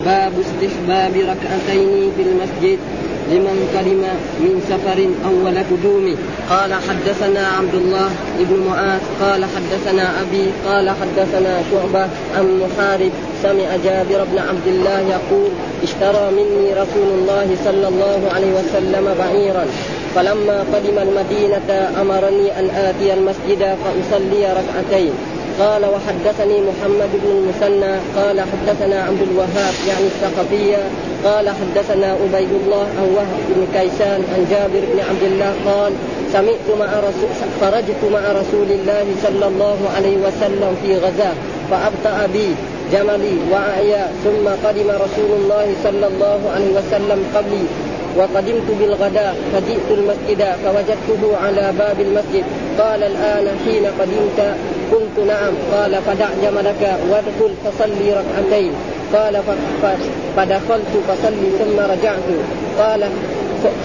باب استحباب ركعتين في المسجد لمن قدم من سفر اول قدومه قال حدثنا عبد الله بن معاذ قال حدثنا أبي قال حدثنا شعبة عن محارب. سمع جابر بن عبد الله يقول اشترى مني رسول الله صلى الله عليه وسلم بعيرا. فلما قدم المدينة أمرني أن آتي المسجد فأصلي ركعتين. قال وحدثني محمد بن المثنى قال حدثنا عبد الوهاب يعني الثقفية قال حدثنا عبيد الله عن وهب بن كيسان عن جابر بن عبد الله قال سمعت مع رسول خرجت مع رسول الله صلى الله عليه وسلم في غزاة فأبطأ بي جملي وعيا ثم قدم رسول الله صلى الله عليه وسلم قبلي وقدمت بالغداء فجئت المسجد فوجدته على باب المسجد. قال الآن حين قدمت قلت نعم. قال فدع جملك وادخل فصلي ركعتين. قال فدخلت فصلي ثم رجعت. قال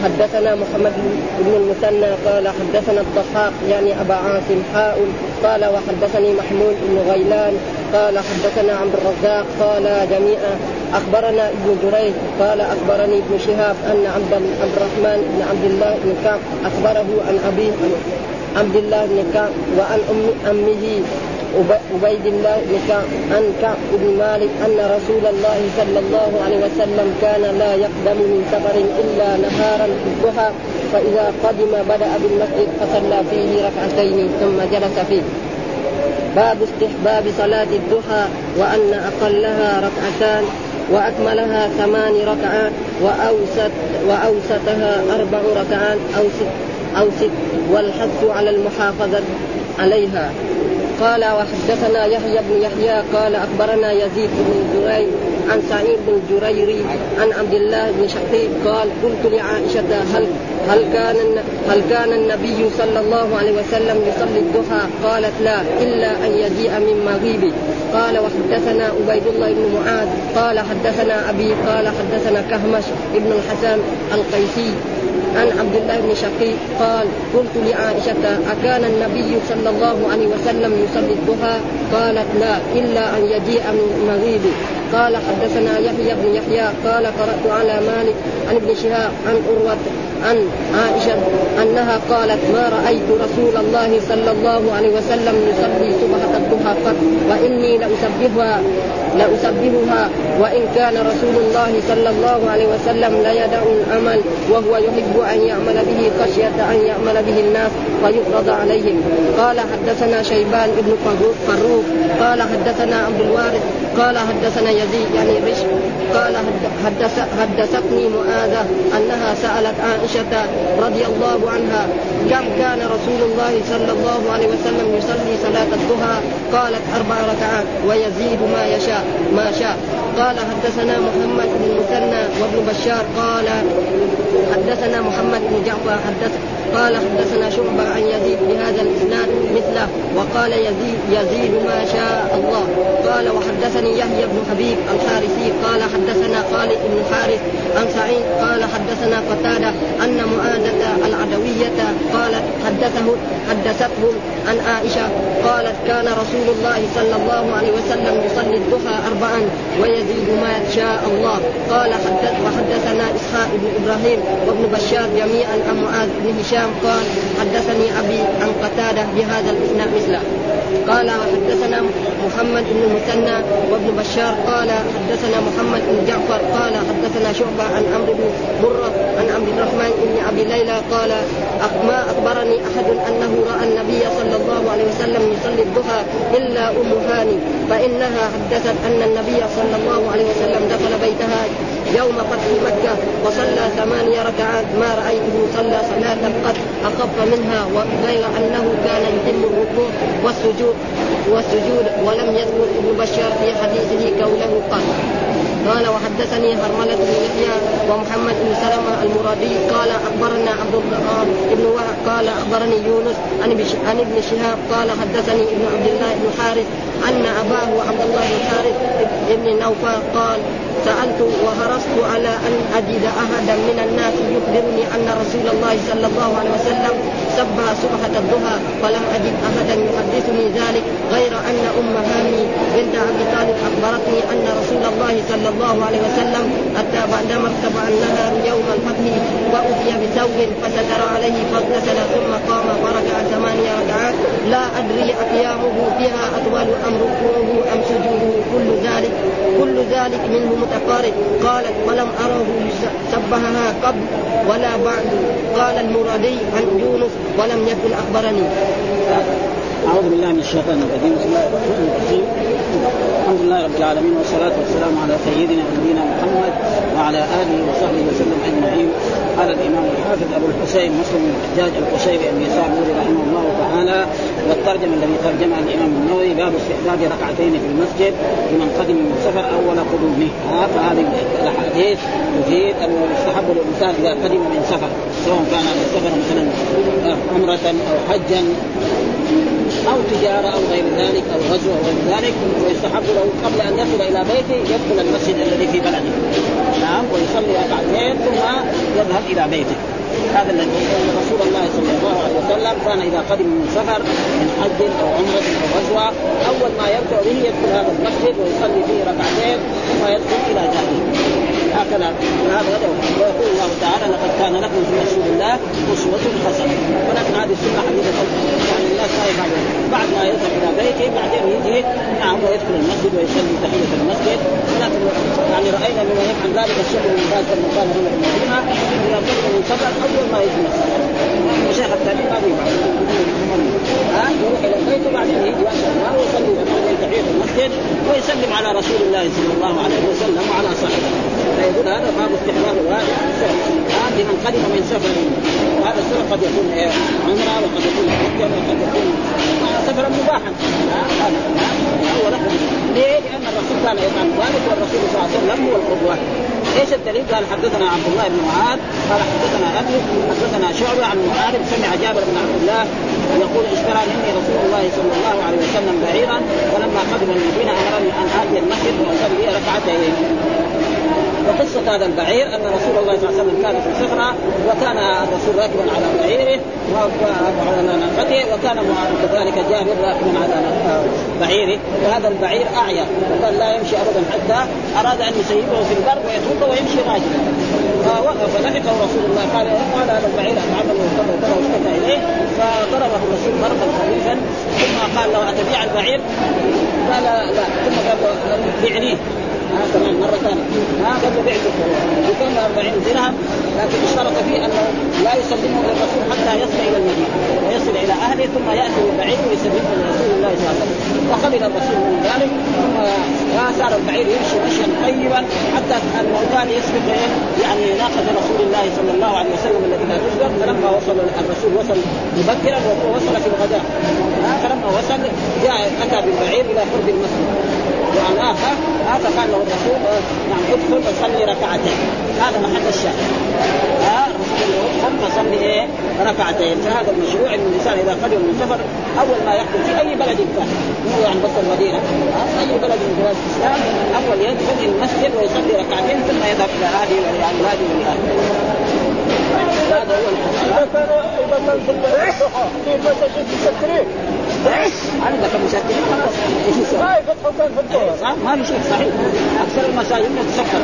حدثنا محمد بن المثنى. قال حدثنا الضحاك يعني أبا عاصم حاء. قال وحدثني محمود بن غيلان. قال حدثنا عبد الرزاق. قال جميعا أخبرنا ابن جريج قال أخبرني ابن شهاب أن عبد عبد الرحمن بن عبد الله بن كعب أخبره عن ابيه عبد الله بن كعب وعن أم أمه عبيد الله بن كعب عن كعب بن مالك أن رسول الله صلى الله عليه وسلم كان لا يقدم من سفر إلا نهارا في الضحى فإذا قدم بدأ بالمسجد فصلى فيه ركعتين ثم جلس فيه. باب استحباب صلاة الضحى وأن أقلها ركعتان وأكملها ثمان ركعات وأوسط وأوسطها أربع ركعات أو ست أو ست والحث على المحافظة عليها. قال وحدثنا يحيى بن يحيى قال أخبرنا يزيد بن جرير عن سعيد بن جريري عن عبد الله بن شقيق قال قلت لعائشة هل هل كان هل كان النبي صلى الله عليه وسلم يصلي الضحى؟ قالت لا إلا أن يجيء من مغيبه. قال وحدثنا عبيد الله بن معاذ. قال حدثنا أبي قال حدثنا كهمش بن الحسن القيسي. عن عبد الله بن شقيق قال قلت لعائشة أكان النبي صلى الله عليه وسلم يصلي الضحى؟ قالت لا إلا أن يجيء من مغيبه. قال حدثنا يحيى بن يحيى قال قرأت على مالك عن ابن شهاب عن أروة عن عائشة أنها قالت ما رأيت رسول الله صلى الله عليه وسلم يصلي صبحة الضحى قط وإني لأسبحها لأسبحها وإن كان رسول الله صلى الله عليه وسلم ليدع العمل وهو يحب أن يعمل به خشية أن يعمل به الناس فيفرض عليهم. قال حدثنا شيبان بن فروخ قال حدثنا عبد الوارث قال حدثنا يزيد يعني رشد قال حدث حدثتني معاذة أنها سألت عائشة رضي الله عنها كم كان رسول الله صلى الله عليه وسلم يصلي صلاة الضحى؟ قالت أربع ركعات ويزيد ما يشاء ما شاء. قال حدثنا محمد بن المثنى وابن بشار قال حدثنا محمد بن جعفر حدث قال حدثنا شعبة عن يزيد بهذا الإسناد مثله وقال يزيد يزيد ما شاء الله. قال وحدثني يحيى بن حبيب الحارثي قال حدثنا خالد بن حارث عن سعيد قال حدثنا قتادة أن معاذة العدوية قالت حدثه حدثته عن عائشة قالت كان رسول الله صلى الله عليه وسلم يصلي الضحى أربعا ويزيد ما شاء الله. قال حدث وحدثنا إسحاق بن إبراهيم وابن بشار جميعا عن معاذ بن هشام قال حدثني أبي عن قتادة بهذا الإسناد مثله. قال وحدثنا محمد بن المثنى وابن بشار قال حدثنا محمد بن جعفر قال حدثنا شعبة عن عمرو بن مرة عن عبد الرحمن بن أبي ليلى قال ما أخبرني أحد أنه رأى النبي صلى الله عليه وسلم يصلي الضحى إلا أم هاني فإنها حدثت أن النبي صلى الله عليه وسلم دخل بيتها يوم فتح مكة وصلى ثمانية ركعات ما رأيته صلى صلاة قد أخف منها غير أنه كان يتم الركوع والسجود والسجود ولم يذكر ابن بشار في حديثه قوله قال. قال وحدثني هرملة بن يحيى ومحمد بن سلمة المرادي. قال أخبرنا عبد الرحمن بن وهب. قال أخبرني يونس عن ابن شهاب. قال حدثني ابن عبد الله بن حارث أن أباه عبد الله بن حارث بن نوفل قال سألت وهرست على أن أجد أحدا من الناس يخبرني أن رسول الله صلى الله عليه وسلم سبح سبحة الضحى فلم أجد أحدا يحدثني ذلك غير أن أم هاني بنت أبي طالب أخبرتني أن رسول الله صلى الله عليه وسلم أتى بعدما ارتفع النهار يوم الفتح واتي بثوب فستر عليه فاغتسل ثم قام فركع ثمانية ركعات. لا أدري أقيامه فيها أطول ام ركوعه أم سجوده كل ذلك؟ كل ذلك منه متقارب. قالت ولم اره سبهها قبل ولا بعد. قال المرادي عن يونس ولم يكن أخبرني. أعوذ بالله من الشيطان الرجيم. بسم الله الرحمن الرحيم. الحمد لله رب العالمين والصلاة والسلام على سيدنا ونبينا محمد وعلى آله وصحبه وسلم. قال الإمام الحافظ أبو الحسين مسلم بن الحجاج القشيري نوري رحمه الله تعالى والترجمة الذي ترجمها الإمام النووي باب استحباب ركعتين في المسجد لمن قدم من سفر أول قدومه. فهذه الأحاديث تفيد أنه يستحب للإنسان إذا قدم من سفر سواء كان سفر مثلا عمرة أو حجا. أو تجارة أو غير ذلك أو غزو أو غير ذلك ويستحب له قبل أن يصل إلى بيته يدخل المسجد الذي في بلده. نعم ويصلي ركعتين ثم يذهب إلى بيته. هذا الذي رسول الله صلى الله عليه وسلم كان إذا قدم من سفر من حج أو عمرة أو غزوة أول ما يبدأ به يدخل هذا المسجد ويصلي فيه ركعتين ثم يدخل إلى داره هكذا هذا هذا ويقول الله تعالى لقد كان لكم في رسول الله أسوة حسنة. ولكن هذه السنة حديثة. يعني الناس ما يفعل بعد ما يذهب إلى بيته بعدين يجي نعم ويدخل المسجد ويصلي تحية المسجد. ولكن يعني رأينا بما يفعل ذلك الشيخ من باز لما كان هنا في إذا بدأ من سفر أول ما يجي المسجد الشيخ الثاني ما بيفعل ها؟ يروح إلى البيت وبعدين يجي يأتي ويصلي تحية المسجد ويسلم على رسول الله صلى الله عليه وسلم وعلى صحبه. فيقول هذا باب استحباب الواحد. هذا لمن قدم من سفر. وهذا السفر قد يكون عمرة وقد يكون حجا وقد يكون سفرا مباحا. لكم ليه؟ لأن الرسول كان يفعل ذلك والرسول صلى الله عليه وسلم هو القدوة. إيش الدليل؟ قال حدثنا عبد الله بن معاذ قال حدثنا أبي حدثنا شعبة عن معاذ سمع جابر بن عبد الله يقول اشترى مني رسول الله صلى الله عليه وسلم بعيرا ولما قدم المدينة أمرني أن آتي المسجد وأصلي ركعتين. وقصة هذا البعير أن رسول الله صلى الله عليه وسلم كان في سفرة وكان الرسول راكبا على بعيره وعلى ناقته وكان كذلك جابر راكبا على بعيره وهذا البعير أعيا وكان لا يمشي أبدا حتى أراد أن يسيبه في البر ويتركه ويمشي راجلا. فلحقه رسول الله قال قال هذا البعير أتعمل وكذا وكذا واشتكى إليه. فضربه الرسول ضربا خفيفا ثم قال له أتبيع البعير؟ قال لا. ثم قال له بعنيه ها كمان مره ثانية قال له بعته بكم 40 درهم لكن اشترط فيه انه لا يسلمه للرسول حتى يصل إلى المدينة ويصل إلى اهله ثم ياتي بالبعير ويسلمه لرسول الله صلى الله عليه وسلم وقبل الرسول من ذلك ثم صار البعير يمشي مشيا طيبا حتى كان يسبق يعني ناقه رسول الله صلى الله عليه وسلم الذي لا تسبق فلما وصل الرسول وصل مبكرا ووصل في الغداء فلما وصل جاء اتى بالبعير إلى قرب المسجد واناخه هذا قال له الرسول نعم ادخل وصلي ركعتين هذا محل الشاهد ها ادخل فصلي إيه ركعتين فهذا المشروع ان الانسان اذا قدم من سفر اول ما يحدث في اي بلد كان مو يعني بس المدينة اي بلد من بلاد الاسلام اول يدخل المسجد ويصلي ركعتين ثم يذهب إلى اهله ولاولاده ولاهله هذا هو اذا كان اذا كان في المسجد تسكرين عندك مساكين خلاص ما يفتحوا كان في الظهر ما في شيء صحيح. أكثر المساجد تسكر.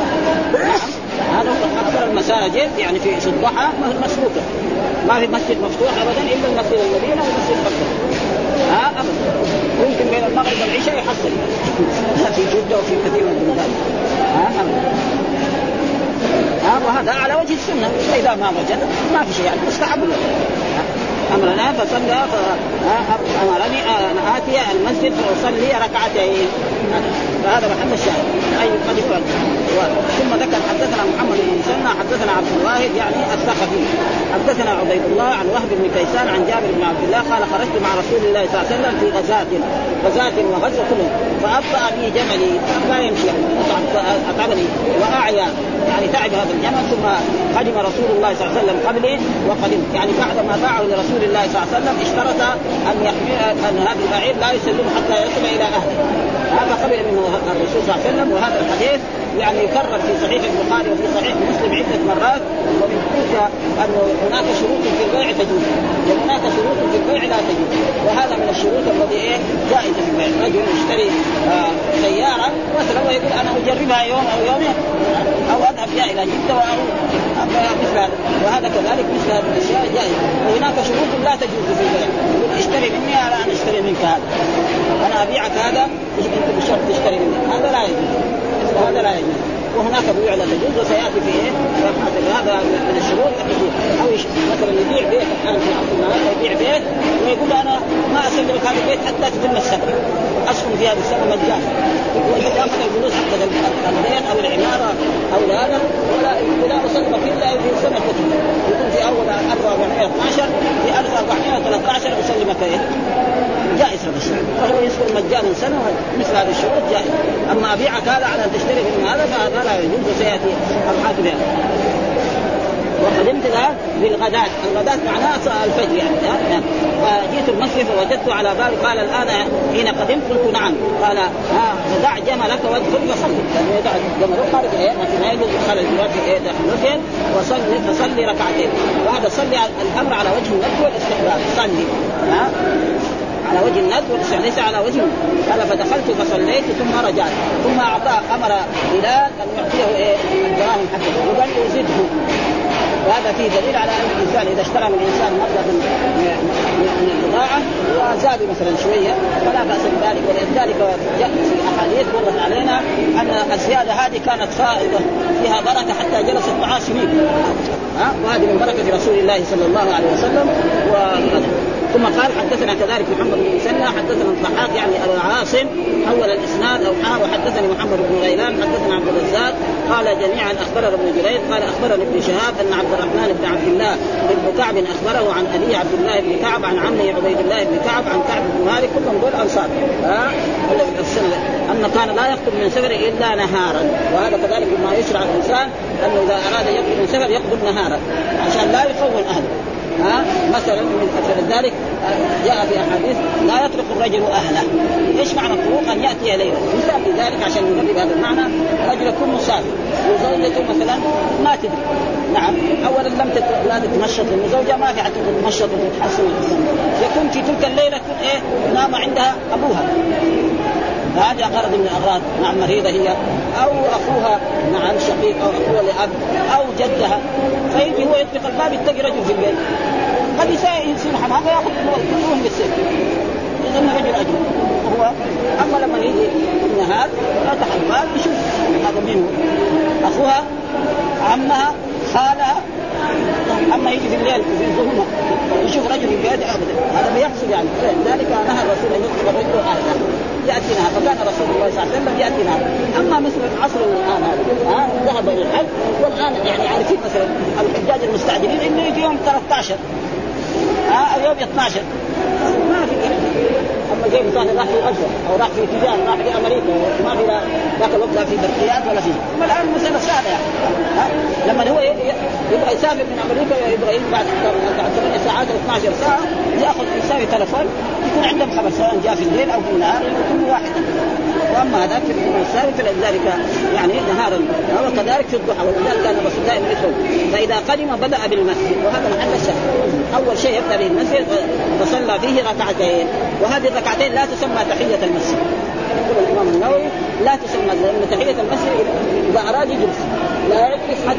هذا أكثر المساجد يعني في الضحى مسروقه ما في مسجد مفتوح ابدا إلا المسجد المدينة والمسجد مكه ها ابدا. يمكن بين المغرب والعشاء يحصل. في جدة وفي كثير من البلدان ها ابدا. ها وهذا على وجه السنة. فاذا ما وجد ما في شيء يعني مستحب. أمرنا فصلى أمرني أن آتي المسجد فأصلي ركعتين. فهذا محل الشاهد. أي قد يقال ثم ذكر حدثنا محمد بن مسنى حدثنا عبد الواحد يعني الثقفي. حدثنا عبيد الله عن وهب بن كيسان عن جابر بن عبد الله قال خرجت مع رسول الله صلى الله عليه وسلم في غزاة غزاة وغزو كلهم. فابطا بي جملي لا يمشي اتعبني وأعيا. يعني تعب هذا الجمل ثم قدم رسول الله صلى الله عليه وسلم قبلي وقدم يعني بعد ما باعه لرسول الله صلى الله عليه وسلم اشترط أن يحمي أن هذا البعير لا يسلمه حتى يصل إلى أهله. هذا قبل منه الرسول صلى الله عليه وسلم وهذا الحديث يعني يكرر في صحيح البخاري وفي صحيح مسلم عدة مرات ومن تلك انه هناك شروط في البيع تجوز. وهناك شروط في البيع لا تجوز. وهذا من الشروط الذي إيه؟ جائزة في البيع. رجل يشتري آه سيارة مثلا ويقول أنا أجربها يوم أو يومين. أو اذهب بها إلى جدة مثل هذا وهذا كذلك مثل هذه الأشياء جائزه وهناك شروط لا تجوز في البيع يقول اشتري مني أنا أنا اشتري منك هذا. أنا أبيعك هذا انت بشرط تشتري مني. هذا لا يجوز. هذا لا يجوز. وهناك بيوع لا تجوز وسيأتي في إيه؟ هذا من الشروط أو مثلا يبيع بيت الان في عصر النهار يبيع بيت ويقول أنا ما اسلمك هذا البيت حتى تتم السنة أسكن في هذه السنة مجانا. وياخذ الفلوس حق البيت أو العمارة أو هذا ولا لا اسلمك إلا في سنة تتم يكون في أول 1412 في 1413 أسلمك إيه؟ جائز هذا الشيء. فهو يسكن مجانا سنة مثل هذه الشروط جائز. أما ابيعك هذا على أن تشتري من هذا فهذا لا يجوز وسيأتي بها وقدمت ذا بالغداة، الغداة معناها الفجر يعني نعم. فجئت المسجد فوجدت على بابي قال الآن حين قدمت قلت نعم. قال ها فدع جملك وادخل فصلي يعني يدع جمله خارج إيه؟ ما يجوز. الجوار في إيه؟ داخل وصلي فصلي ركعتين. وهذا صلي الأمر على وجه الندب والاستحباب. صلي. ها؟ على وجه الند ليس على وجه قال فدخلت فصليت ثم رجعت. ثم أعطى أمر بلال ان يعطيه إيه؟ الدراهم حقه. وقال يزده وهذا فيه دليل على أن الإنسان إذا اشترى من انسان مبلغ من البضاعة وزاد مثلا شوية فلا بأس بذلك. ولذلك ياتي في أحاديث مرت علينا أن الزيادة هذه كانت فائضة فيها بركة حتى جلس الطعام سنين ها؟ وهذه من بركة رسول الله صلى الله عليه وسلم. و ثم قال حدثنا كذلك محمد بن مسنى حدثنا الضحاك يعني عاصم حول الإسناد أو حا وحدثني محمد بن غيلان حدثنا عبد الرزاق قال جميعا أخبرنا ابن جريج قال اخبرني ابن شهاب أن عبد الرحمن بن عبد الله بن كعب أخبره عن أبي عبد الله بن كعب عن عمه عبيد الله بن كعب عن كعب بن مالك كلهم دول أنصار. ها؟ أن كان لا يقتل من سفر إلا نهارا. وهذا كذلك ما يشرع الإنسان أنه إذا أراد يقتل من سفر يقتل نهارا عشان لا يخون أهله. ها مثلا من فلذلك جاء في أحاديث لا يترك الرجل أهله. إيش معنى الطرق؟ أن يأتي ليلا مثال في ذلك عشان نقرب هذا المعنى. رجل يكون مسافر. وزوجته مثلا ما تدري. نعم. اولا لم. لا تتنشط لأن زوجها ما في حتى تتنشط وتتحسن. يكون في تلك الليلة تكون إيه نام عندها أبوها. فهذا غرض من الأغراض. مع مريضة هي. أو أخوها مع الشقيق أو أخوها لأب أو جدها. فيجي هو يطلق الباب يتقي رجل في البيت. قد يصير حمام يأخذ يروح بالسيف يظن رجل اجنبي وهو اما لما يجي النهار فتح الباب يشوف هذا مين أخوها عمها خالها. أما يجي في الليل في الظلمه يشوف رجل بيده ابدا هذا ما يحصل يعني. ذلك نهى الرسول أن يدخل الرجل اهله يأتينا فكان رسول الله صلى الله عليه وسلم يأتينا. أما مثل العصر الان هذا ذهب إلى الحج والآن يعني عارفين مثلا الحجاج المستعجلين إنه يجي يوم 13 ها اليوم 12 ما في جاي مثلا راح في غزة أو راح في تجارة راح في أمريكا ما في ذاك الوقت لا في برقيات ولا في أما الآن مساله سهله يعني ها؟ لما هو يبغى يسافر من أمريكا يبغى بعد بعد 8 ساعات أو 12 ساعة ياخذ يساوي تلفون يكون عندهم خبر سواء جاء في الليل أو في النهار كل واحد. وأما هذاك في السابق فلذلك يعني نهارا وكذلك في الضحى ولذلك كان الرسول دائما يدخل. فإذا قدم بدأ بالمسجد وهذا محل الشهر أول شيء يبدا به المسجد فصلى فيه ركعتين. وهذه الركعتين لا تسمى تحية المسجد. يقول الإمام النووي لا تسمى لأن تحية المسجد إذا أراد يجلس. لا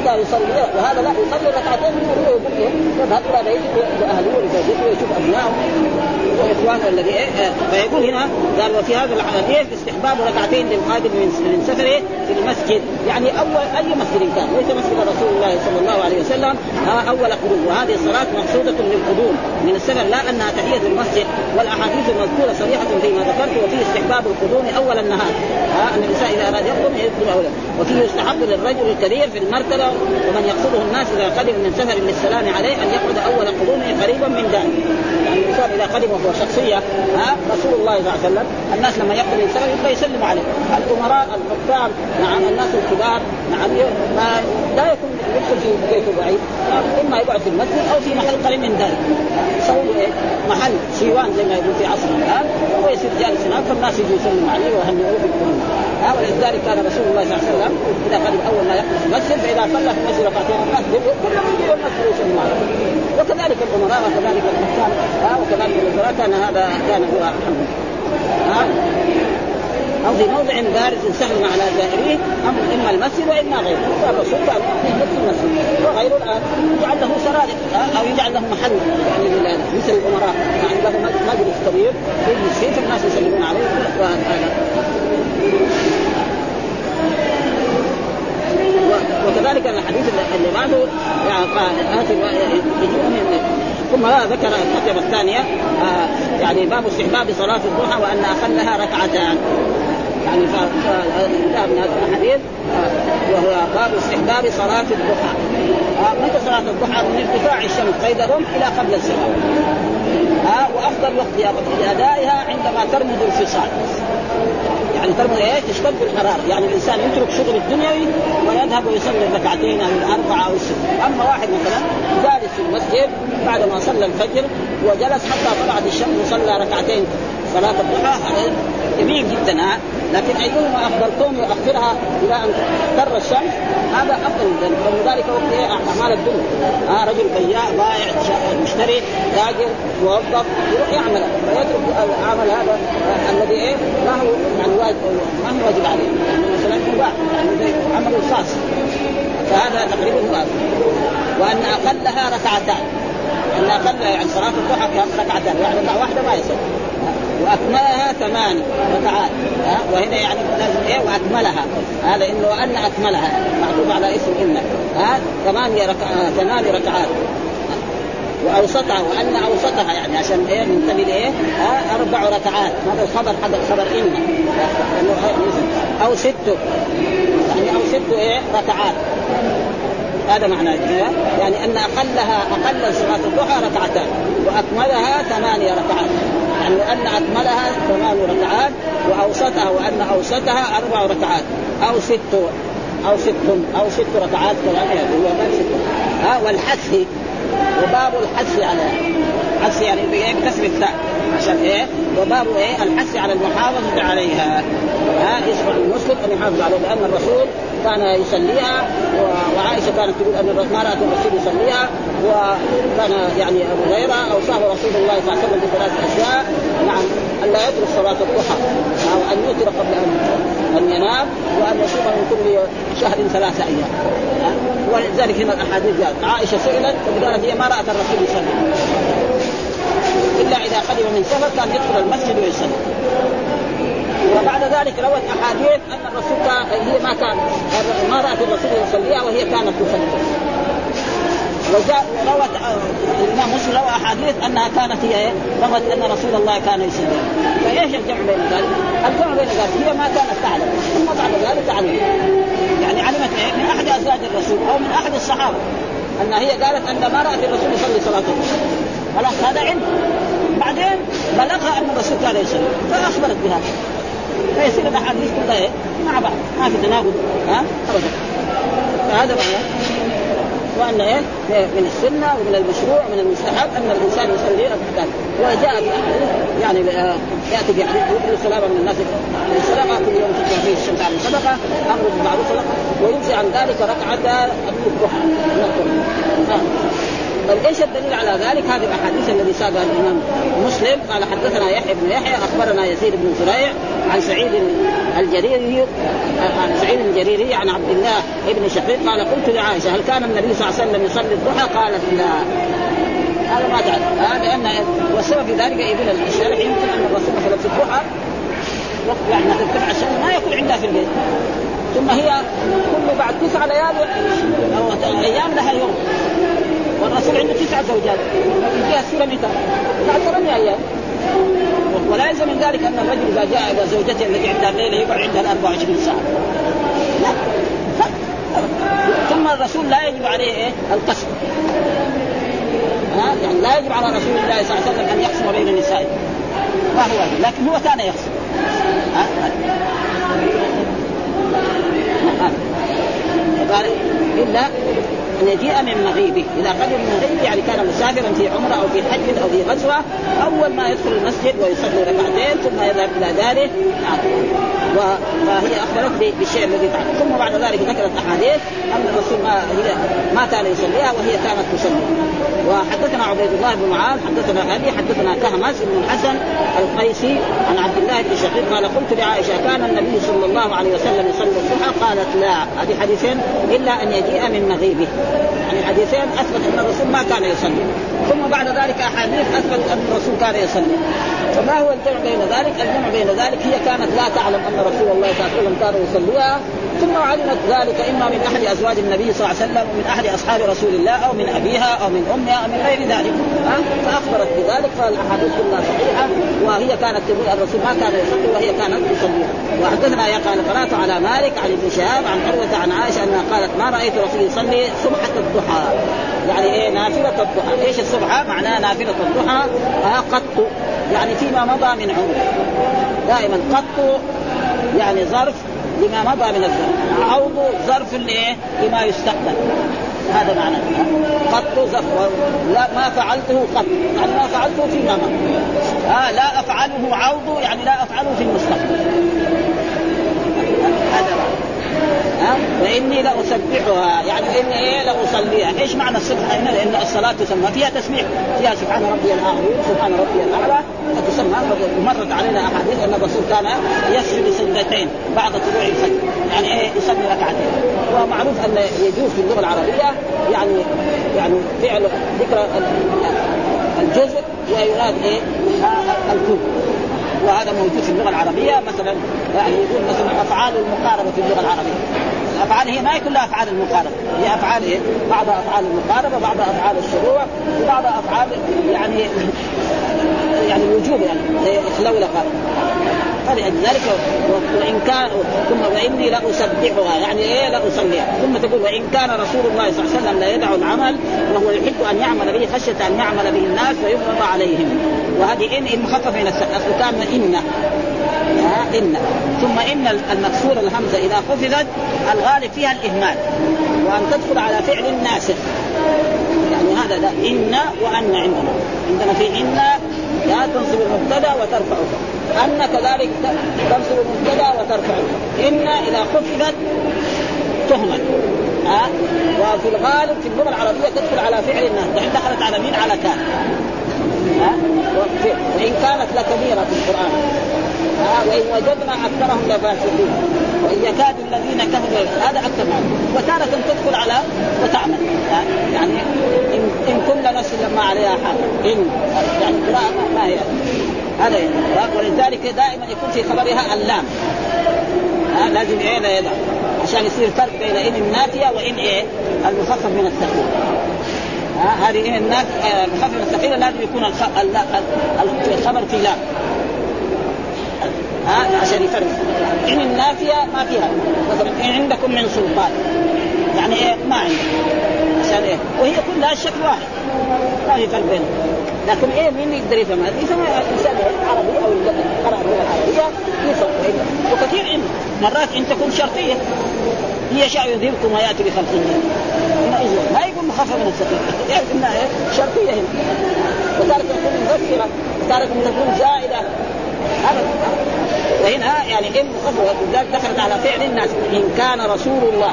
حتى يصلي وهذا لا يصلي ركعتين يقول يذهب إلى بيته لاهله ولزوجته ويشوف أبنائه وإخوانه الذي إيه فيقول هنا قال وفي هذا الحديث استحباب ركعتين للقادم من من سفره في المسجد. يعني أول أي مسجد كان ليس مسجد رسول الله صلى الله عليه وسلم أول قدوم وهذه الصلاة مقصودة للقدوم من السفر لا أنها تحية المسجد والأحاديث المذكورة صريحة فيما ذكرت وفيه استحباب القدوم أول النهار. ها أن الإنسان إذا أراد يقدم يقدم اولا. وفيه يستحب للرجل الكبير في المرتبة ومن يقصده الناس إذا قدم من سفر للسلام عليه أن يقعد أول قدومه قريبا من داره يعني الانسان اذا قدم وهو شخصية ها رسول الله صلى الله عليه وسلم. الناس لما يقدم من سفر يبقى يسلم عليه. الأمراء الحكام نعم الناس الكبار. نعم ما لا يكون يدخل في بيته بعيد. إما يقعد في المسجد أو في محل قريب من ذلك. يسوي إيه؟ محل سيوان زي ما يقول في عصرنا الآن. ويصير جالس هناك فالناس يجوا يسلموا عليه ويهنئوه بالكل ولذلك كان رسول الله صلى الله عليه وسلم إذا قدم أول ما يقف المسجد فإذا صلى في المسجد ركعتين الناس كلهم يجوا المسجد ويسلموا عليه وكذلك الأمراء وكذلك الحكام وكذلك الوزراء كان هذا كان هو الحمد. أو في موضع بارز سهل على زائريه إما المسجد وإما غيره. فالرسول قال في المسجد وغيره الآن يجعل له سرادق أو يجعل له محل. يعني مثل الأمراء يعني له مجلس كبير يجلس فيه فالناس يسلمون عليه. وكذلك الحديث اللي بعده يعني ثم ذكر الكتب الثانية آه يعني باب استحباب صلاة الضحى وأن اقلها ركعتان. يعني انتهى من هذا الحديث وهو باب استحباب صلاة الضحى. متى صلاة الضحى؟ من ارتفاع الشمس قيد الرمح إلى قبل الزوال ها وأفضل وقت لأدائها عندما ترمد الفصال. يعني ترمد إيه تشتد الحرارة. يعني الإنسان يترك شغل الدنيوي ويذهب ويصلي الركعتين أو الأربعة أو الست أما واحد مثلا جالس في المسجد بعد ما صلى الفجر وجلس حتى طلعت الشمس وصلى ركعتين صلاة الضحى جميل جدا لكن ايهما أفضل كون يؤخرها إلى أن تر الشمس. هذا أفضل من ذلك ولذلك وقت إيه؟ أعمال الدنيا. آه رجل بياع بائع مشتري تاجر موظف يروح يعمل. ويترك العمل هذا الذي إيه؟ ما هو يعني ما هو واجب عليه. يعني مثلا مباح يعني عمل خاص. فهذا تقريبا هو وأن أقلها ركعتان. أن اقلها يعني صلاة الضحى ركعتان. يعني ركعة واحدة ما يصير وأكملها ثمان ركعات ها؟ وهنا يعني لازم إيه؟ وأكملها هذا انه وأن أكملها معطوف على اسم ان ها؟ ثمانية ركعات ثمان ركعات. وأوسطها وأن أوسطها يعني عشان إيه؟ ننتبه لإيه؟ ها؟ أربع ركعات. هذا الخبر هذا خبر ان أو ست. يعني أو ست إيه؟ ركعات. هذا معنى يعني أن أقلها أقل صلاة الضحى ركعتان وأكملها ثمانية ركعات. يعني أن أكملها ثمان ركعات وأوسطها وأن أوسطها أربع ركعات. أو ست أو ست أو ست ركعات كمان هو ها والحث وباب الحث على الحث يعني بكسر الثاء. عشان إيه؟ وباب إيه؟ الحث على المحافظة عليها. ها يشرع المسلم أن يحافظ عليها لأن الرسول كان يصليها وعائشة كانت تقول أن ما رأت الرسول يصليها وكان يعني أبو هريرة اوصاه رسول الله صلى الله عليه وسلم بثلاث أشياء. نعم أن لا يترك صلاة الضحى أو أن يوتر قبل ان أن ينام وأن يصوم من كل شهر ثلاثة أيام. ولذلك هنا الأحاديث قالت عائشة سئلت وقالت هي ما رأت الرسول يصلي. إلا إذا قدم من سفر كان يدخل المسجد ويصلي. وبعد ذلك روت أحاديث أن الرسول هي ما كان ما رأت الرسول يصليها وهي كانت تصلي. وجاء روت الإمام مسلم روى أحاديث أنها كانت هي إيه؟ روت أن رسول الله كان يصلي. فإيش الجمع بين ذلك؟ الجمع بين ذلك هي ما كانت تعلم. ثم بعد ذلك تعلم يعني علمت إيه؟ من أحد أزواج الرسول أو من أحد الصحابة. أن هي قالت أن ما رأت الرسول يصلي صلاه خلاص هذا علم. بعدين بلغها ان الرسول كان يصلي فأخبرت بهذا. فيصير الاحاديث كلها إيه؟ مع بعض. ما في تناقض. ها؟ ابدا. فهذا معناه وأن إيه؟ من السنة ومن المشروع ومن المستحب أن الإنسان يصلي الكتاب وجاء باحاديث يعني يأتي بحديث يقول السلام من الناس. السلام كل يوم تطلع فيه الشمس عن صدقه أمر بالمعروف ويجزي عن ذلك ركعة الضحى. طيب إيش الدليل على ذلك؟ هذه الأحاديث الذي ساقها الإمام مسلم. قال حدثنا يحيى بن يحيى أخبرنا يزيد بن زريع عن سعيد الجريري عن سعيد الجريري عن عبد الله بن شقيق. قال قلت لعائشة هل كان النبي صلى الله عليه وسلم يصلي الضحى؟ قالت لا. هذا ما تعرف هذا لأن والسبب في ذلك يقول الشارع يمكن أن الرسول مثلا في الضحى وقت يعني ترتفع الشمس ما يكون عندها في البيت. ثم هي كل بعد تسع ليالي أو أيام لها يوم. والرسول عنده تسع زوجات. يجيها السيره متى؟ بعد ثمانية أيام ولا يلزم من ذلك أن الرجل إذا جاء إلى زوجته التي عندها الليلة يقعد عندها 24 ساعة. لا. ثم الرسول لا يجب عليه إيه؟ القسم. يعني لا يجب على رسول الله صلى الله عليه وسلم أن يقسم بين النساء. ما هو لكن هو كان يقسم. ها؟ وقال إلا إن يجيء من مغيبه إذا قدم من مغيبه يعني كان مسافرا في عمرة أو في حج أو في غزوة أول ما يدخل المسجد ويصلي ركعتين ثم يذهب إلى داره. فهي اخبرت بالشيء الذي فعل. ثم بعد ذلك ذكرت أحاديث أن الرسول ما هي ما كان يصليها وهي كانت تصلي. وحدثنا عبيد الله بن معاذ حدثنا أبي حدثنا كهمس بن الحسن القيسي عن عبد الله بن شقيق قال قلت لعائشة كان النبي صلى الله عليه وسلم يصلي الضحى؟ قالت لا. هذه حديثين إلا أن يجيء من مغيبه. يعني حديثين أثبت أن الرسول ما كان يصلي. ثم بعد ذلك أحاديث أثبت أن الرسول كان يصلي. فما هو الجمع بين ذلك؟ الجمع بين ذلك هي كانت لا تعلم أن رسول الله صلى الله عليه وسلم كان يصليها. ثم علمت ذلك إما من أحد أزواج النبي صلى الله عليه وسلم ومن أحد أصحاب رسول الله أو من أبيها أو من أمها أو من غير ذلك. فأخبرت بذلك فالاحاديث كلها صحيحة وهي كانت تقول الرسول ما كان يصلي وهي كانت تصلي. وحدثنا يا قال قرأت على مالك عن ابن شهاب عن عروة عن عائشة أنها قالت ما رأيت رسول يصلي سبحه الضحى. يعني إيه نافلة الضحى؟ إيش السبحه؟ معناها نافلة الضحى آه قط. يعني فيما مضى من عمره دائما قط يعني ظرف لما مضى من الزمن عوض ظرف لايه؟ لما يستقبل. هذا معناه قط ظرف. لا ما فعلته قط. يعني ما فعلته فيما مضى آه لا أفعله عوض يعني لا أفعله في المستقبل هذا ها واني لأسبحها. يعني إني إيه؟ لأصليها. إيش معنى السبحه هنا لأن الصلاة تسمى. فيها تسبيح. فيها سبحان ربي الاعلى سبحان ربي الأعلى. تسمى ومرت علينا أحاديث أن الرسول كان يسجد سجدتين بعد طلوع الفجر. يعني إيه؟ يصلي ركعتين. ومعروف أن يجوز في اللغة العربية يعني يعني فعل ذكر الجزء ويراد إيه؟ الكل وهذا موجود في اللغة العربية مثلا يعني يقول مثلا أفعال المقاربة في اللغة العربية. الأفعال هي ما هي كلها أفعال المقاربه هي أفعال إيه؟ بعضها أفعال المقاربه بعضها أفعال الشروع وبعضها أفعال يعني يعني الوجوب يعني زي اخلولقه فلذلك وإن كان ثم وإني لأسبحها. يعني إيه لأصليها؟ ثم تقول وإن كان رسول الله صلى الله عليه وسلم لا يدع العمل وهو يحب أن يعمل به خشية أن يعمل به الناس ويفرض عليهم. وهذه إن إن مخفف من السقف كان إن. إن. ثم إن المكسور الهمزة إذا خفضت الغالب فيها الإهمال. وأن تدخل على فعل ناسخ. يعني هذا لا إن وأن عندنا. عندنا في إن لا تنصب المبتدا وترفعه. أن كذلك تنصب المبتدا وترفعه. إن إذا خفضت تهمل. ها؟ وفي الغالب في اللغة العربية تدخل على فعل الناس دحين دخلت على مين؟ على كان ها؟ وإن كانت لكبيرة في القرآن. وإن وجدنا أكثرهم لفاسقين وإن يكاد الذين كفروا هذا أكثر وتارة تدخل على وتعمل. يعني ان إن كل نفس لما عليها حال إن. يعني قراءة ما هي. هذا ولذلك دائما يكون في خبرها اللام. لازم إيه لا يدع عشان يصير فرق بين إن النافيه وإن إيه؟ المخفف من الثقيل. هذه إن الناس المخفف من الثقيله لازم يكون الخبر في لام. ها عشان يفرق. إن النافية ما فيها. مثلا إن عندكم من سلطان. يعني إيه؟ ما عندك. عشان إيه؟ وهي كلها شكل واحد. ما في فرق بينهم. لكن إيه؟ مين يقدر يفهم؟ هذا؟ يفهم الإنسان العربي أو قرأ اللغة العربية يفهم. وكثير عنده مرات إن تكون شرطيه هي شاء يذهبكم ويأتي بخلق ما يقول مخفف من الثقيل يعرف إنها شرطيه هنا. وتارة تكون مفسره وتارة تكون زائده وهنا يعني إن مخفف ولذلك دخلت على فعل الناس. إن كان رسول الله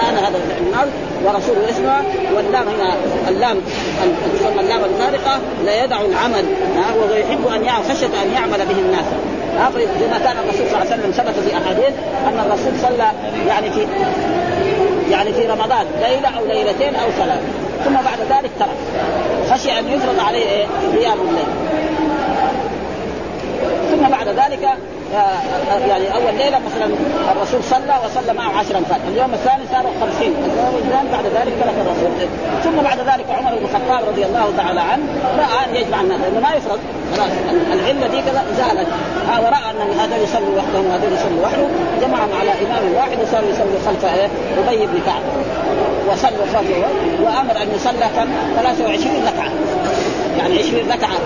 كان هذا الناس ورسول اسمه واللام هنا اللام تسمى اللام الفارقة لا يدع العمل. وهو يحب أن يعمل خشية أن يعمل به الناس. زي ما كان الرسول صلى الله عليه وسلم ثبت في أحاديث أن الرسول صلى يعني في يعني في رمضان ليلة أو ليلتين أو ثلاث ثم بعد ذلك ترك. خشي أن يفرض عليه إيه؟ قيام الليل. ثم بعد ذلك يعني أول ليلة مثلا الرسول صلى وصلى معه عشرا فات اليوم الثاني صاروا خمسين اليوم الثاني بعد ذلك ترك الرسول. ثم بعد ذلك عمر بن الخطاب رضي الله تعالى عنه رأى أن يجمع الناس لأنه ما يفرض خلاص العلة دي كذا زالت. ها ورأى أن هذا يصلي وحدهم وهذا يصلي وحده جمعهم على امام واحد وصار يصلي خلف إيه؟ أبي بن كعب. وصلوا خلفه وأمر أن يصلى كم؟ 23 ركعة. يعني 20 ركعة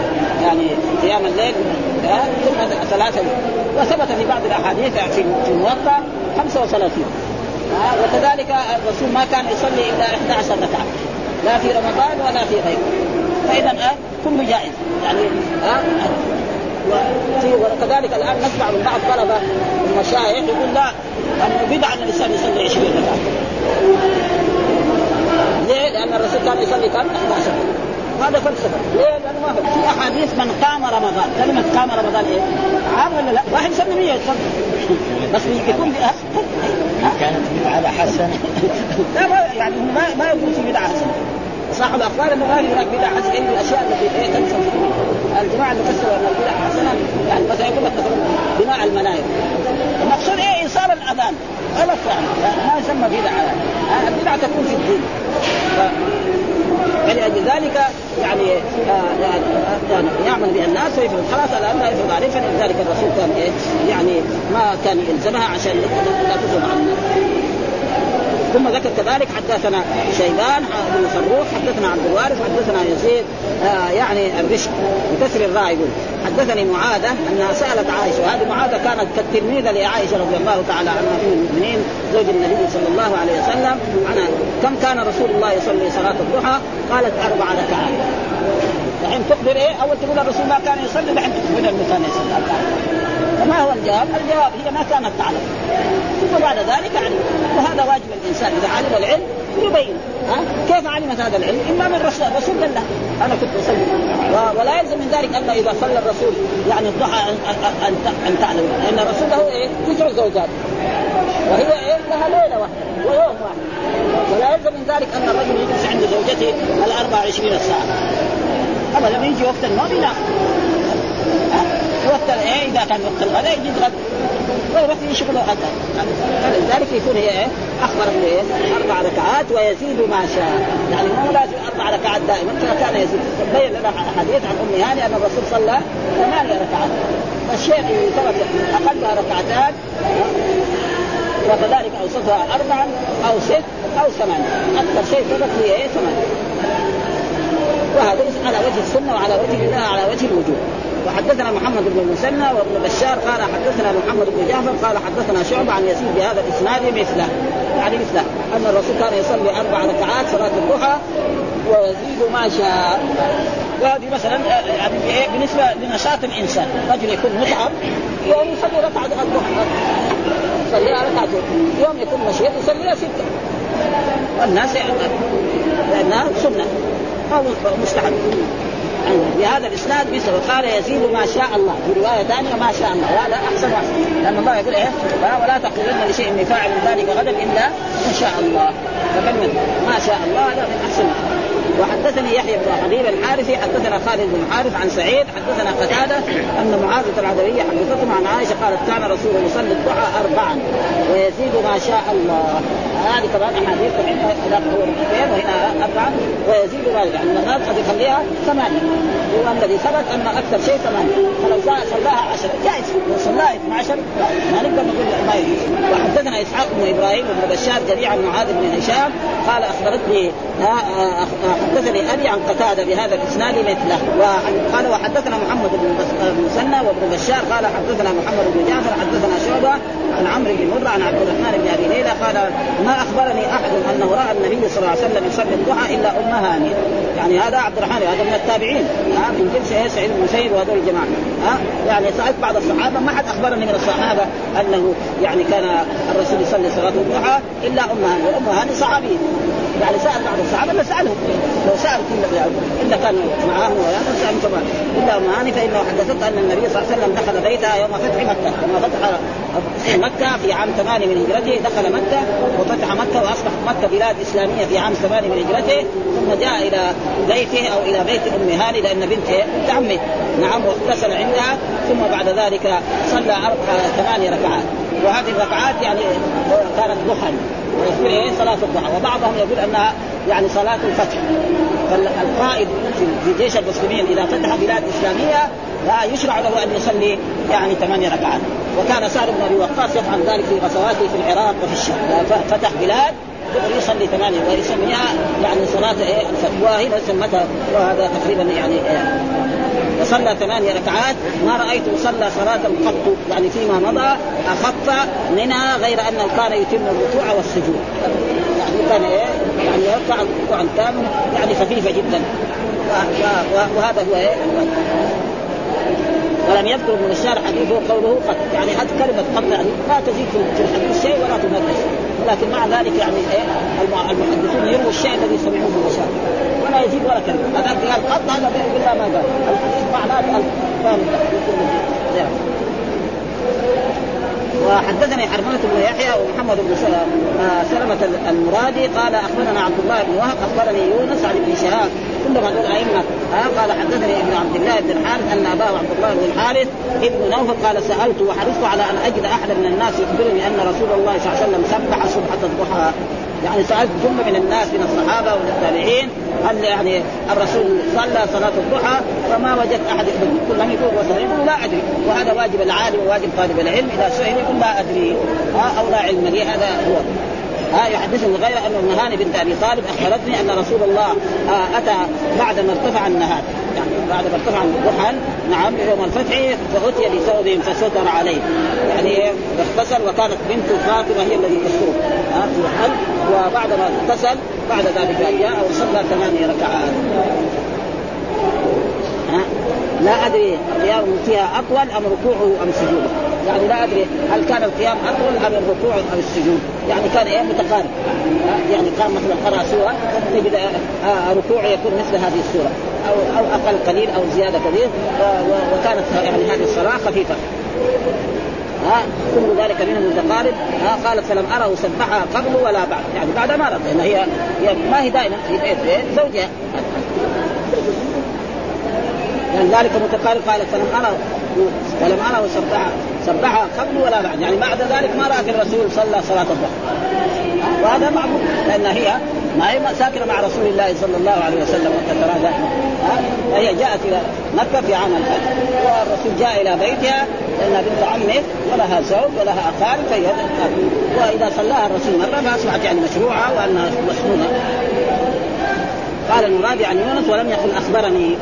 يعني قيام الليل. ثم ثلاثة وثبت في بعض الأحاديث في في الموطأ 35 آه وكذلك الرسول ما كان يصلي إلا 11 ركعة لا في رمضان ولا في غيره فإذا آه كله جائز يعني آه وكذلك الآن نسمع من بعض طلبة المشايخ يقول لا انه بدعة أن الإنسان يصلي 20 ركعة ليه؟ لأن الرسول كان يصلي كم؟ 11 هذا فلسفه، ليه؟ لأنه ما في. أحاديث من قام رمضان، كلمة قام رمضان إيه؟ عام ولا لا؟ واحد يسمي 100 يصلي بس يكون كانت بدعة حسنه لا ما يعني ما ما يكون في بدعة حسنه صاحب الاخبار انه ما هناك بدعة حسنه الا الأشياء التي إيه تنسى الجماعة اللي فسروا أن البدع حسنة. يعني مثلا يقول لك مثلا بناء المناير. المقصود إيه؟ إيصال الأذان. غلط يعني. ما يسمى بدعة. يعني البدعة تكون في الدين. فلأجل ذلك يعني آه يعني يعمل بها الناس ويفرض خلاص الآن لا يفرض عليه. فلذلك الرسول كان إيه؟ يعني ما كان يلزمها عشان لا تفرض على الناس ثم ذكر كذلك حدثنا شيبان بن فروخ حدثنا عبد الوارث حدثنا يزيد آه يعني الرشد بكسر الراء يقول حدثني معاذة أنها سألت عائشة وهذه معاذة كانت كالتلميذة لعائشة رضي الله تعالى عنها أم المؤمنين زوج النبي صلى الله عليه وسلم عنها كم كان رسول الله يصلي صلاة الضحى؟ قالت أربع ركعات. الحين تخبر إيه؟ أول تقول الرسول ما كان يصلي الحين تخبر إنه كان يصلي. فما هو الجواب؟ الجواب هي ما كانت تعلم. ثم بعد ذلك علم. وهذا واجب الإنسان إذا علم العلم يبين. ها؟ كيف علمت هذا العلم؟ إما من رسول الرسول قال أنا كنت اصلي ولا يلزم من ذلك أن إذا صلى الرسول يعني الضحى ان ان تعلم. لأن الرسول له إيه؟ تسع زوجات. وهي إيه؟ لها ليلة واحدة ويوم واحد. ولا يلزم من ذلك أن الرجل يجلس عند زوجته ال 24 ساعة. أبدا يجي وقت النوم ينام. وقت إيه إذا كان وقت الغداء يجي يتغدى ويروح في شغله غدا فلذلك يكون هي إيه أخبر بايه أربع ركعات ويزيد ما شاء. يعني مو لازم أربع ركعات دائما كان يزيد. بين لنا حديث عن أم هاني أن الرسول صلى ثمانية ركعات. الشيء ثبت اقلها ركعتان وكذلك أوسطها اربعا أو ست أو ثمانية. أكثر شيء ثبت هي إيه ثمانية. وهذا على وجه السنة وعلى وجه على وجه الوجوب وحدثنا محمد بن المثنى وابن بشار قال حدثنا محمد بن جعفر قال حدثنا شعبة عن يزيد بهذا الإسناد مثله. يعني مثله. أن الرسول كان يصلي أربع ركعات صلاة الضحى ويزيد ما شاء. وهذه مثلا يعني بالنسبة لنشاط الإنسان. رجل يكون متعب يوم يصلي ركعة الضحى. يصليها ركعتين. يوم يكون نشيط يصليها ستة. والناس لأنها سنة. أو مستحب. بهذا الإسناد مثل قال يزيد ما شاء الله. في رواية ثانية ما شاء الله. وهذا أحسن واحسن لأن الله يقول إيه؟ ولا تقولن لشيء اني فاعل ذلك غدا إلا ان شاء الله. فكلمة ما شاء الله هذا من أحسن. وحدثني يحيى بن حبيب الحارثي حدثنا خالد بن حارث عن سعيد حدثنا قتادة أن معاذة العدويه حدثتهم عن عائشة قالت كان رسول يصلي الضحى اربعا. ويزيد ما شاء الله. هذه كمان أحاديث هناك هو اثنين وهنا اربعا ويزيد ما يعني المرات قد يخليها ثمانية. هو الذي ثبت أن أكثر شيء ثمانية. فلو صلاها عشرة جائز. لو صلاها 12 ما نقدر نقول ما يجوز. وحدثنا إسحاق بن إبراهيم بن بشار جريع عن معاذ بن هشام قال أخبرتني حدثني أبي عن قتادة بهذا الإسناد مثله. وقال وحدثنا محمد بن مسنى وابن بشار قال حدثنا محمد بن جعفر حدثنا شعبة عن عمرو بن مرة عن عبد الرحمن بن أبي ليلى قال ما أخبرني أحد أنه رأى النبي صلى الله عليه وسلم يصلي الضحى إلا أم هاني. يعني هذا عبد الرحمن هذا من التابعين. ها من جنس إيه سعيد بن المسيب وهذول الجماعه ها يعني سألت بعض الصحابة ما حد أخبرني من الصحابة أنه يعني كان الرسول يصلي صلاة الضحى إلا أم هاني. وأم هاني صحابيه يعني سأل بعض الصحابة لا سألهم. لو سأل كل إلا كان معاهم ويعني سالهم كمان إلا ام هاني فإنه حدثت أن النبي صلى الله عليه وسلم دخل بيتها يوم فتح مكة. لما فتح مكة في عام ثمان من هجرته دخل مكة وفتح مكة واصبحت مكة بلاد إسلامية في عام ثمان من هجرته ثم جاء إلى بيته أو إلى بيت أم هاني لأن بنت بنت عمه. نعم واغتسل عندها ثم بعد ذلك صلى ثمانية ركعات. وهذه الركعات يعني كانت ضحى ويقول إيه صلاة الضحى وبعضهم يقول أنها يعني صلاة الفتح. فالقائد في جيش المسلمين إذا فتح بلاد إسلامية لا يشرع له أن يصلي يعني ثمانية ركعات. وكان سعد بن أبي وقاص يفعل ذلك في غزواته في العراق وفي الشام. فتح بلاد يصلي ثمانية ويسميها يعني صلاة إيه؟ الفتح. وهنا سمتها وهذا تقريبا يعني إيه؟ فصلى ثمانية ركعات ما رأيته صلى صلاة قط يعني فيما مضى أخف منها غير أنه كان يتم الركوع والسجود. يعني كان إيه؟ يعني يركع ركوعا كامل يعني خفيفة جدا. وهذا هو إيه؟ ولم يذكر ابن الشارع حديثه قوله قط. يعني حتى كلمة قط يعني لا تزيد في الحديث شيء ولا تنقص ولكن مع ذلك يعني إيه المحدثون يرووا الشيء الذي سمعوه من الشارع. ولا يزيد ولا كلمة. هذاك قال قط هذا بالله ما قال. الحديث معناه فاهم؟ وحدثني حرملة بن يحيى ومحمد بن آه، سلمة المرادي قال أخبرنا عبد الله بن وهب أخبرني يونس عن ابن شهاب كلهم هذول ائمه آه قال حدثني ابن عبد الله بن الحارث أن أباه عبد الله بن الحارث ابن نوفل قال سألت وحرصت على أن أجد أحدا من الناس يخبرني أن رسول الله صلى الله عليه وسلم سبح سبحه الضحى. يعني سألت جمله من الناس من الصحابة والتابعين هل يعني الرسول صلى صلاة الضحى فما وجدت أحد يقول لم يقول يقول لا أدري. وهذا واجب العالم وواجب طالب العلم اذا سئل يقول لا أدري. أو لا علم لي هذا هو. ها يحدثني غير أن أم هاني بنت أبي طالب أخبرتني أن رسول الله آه أتى بعد ما ارتفع النهار. يعني بعد ما ارتفع الضحى نعم يوم الفتح فأتي بثوب فستر عليه. يعني اغتسل وكانت بنت فاطمة هي التي تستره ها في الحل وبعد ما اغتسل بعد ذلك جاء وصلى ثمانية ركعات. لا أدري قيام فيها أطول أم ركوعه أم سجوده. يعني لا أدري هل كان القيام اطول أم الركوع أو السجود. يعني كان إيه؟ متقارب. يعني قام مثلا قرأ سورة تجد آه ركوعه يكون مثل هذه السورة. أو أو أقل قليل أو زيادة قليل. وكانت يعني هذه الصلاة خفيفة. ها؟ كل ذلك منه متقارب. ها؟ قالت فلم اره سبحها قبل ولا بعد. يعني بعد ما لأن هي هي ما هي دائما في بيت زوجها. يعني ذلك متقارب. قالت فلم اره فلم اره سبحها سبحها قبل ولا بعد. يعني بعد ذلك ما رأى الرسول صلى صلاة الضحى وهذا معروف لأن هي ما هي ساكنة مع رسول الله صلى الله عليه وسلم وتترى دائما. فهي جاءت إلى مكة في عام الفتح والرسول جاء إلى بيتها لانها بنت عمه ولها زوج ولها اقارب فهي وإذا صلاها الرسول مرة فأصبحت يعني مشروعة وأنها مسنونه قال المراد عن يونس ولم يقل أخبرني؟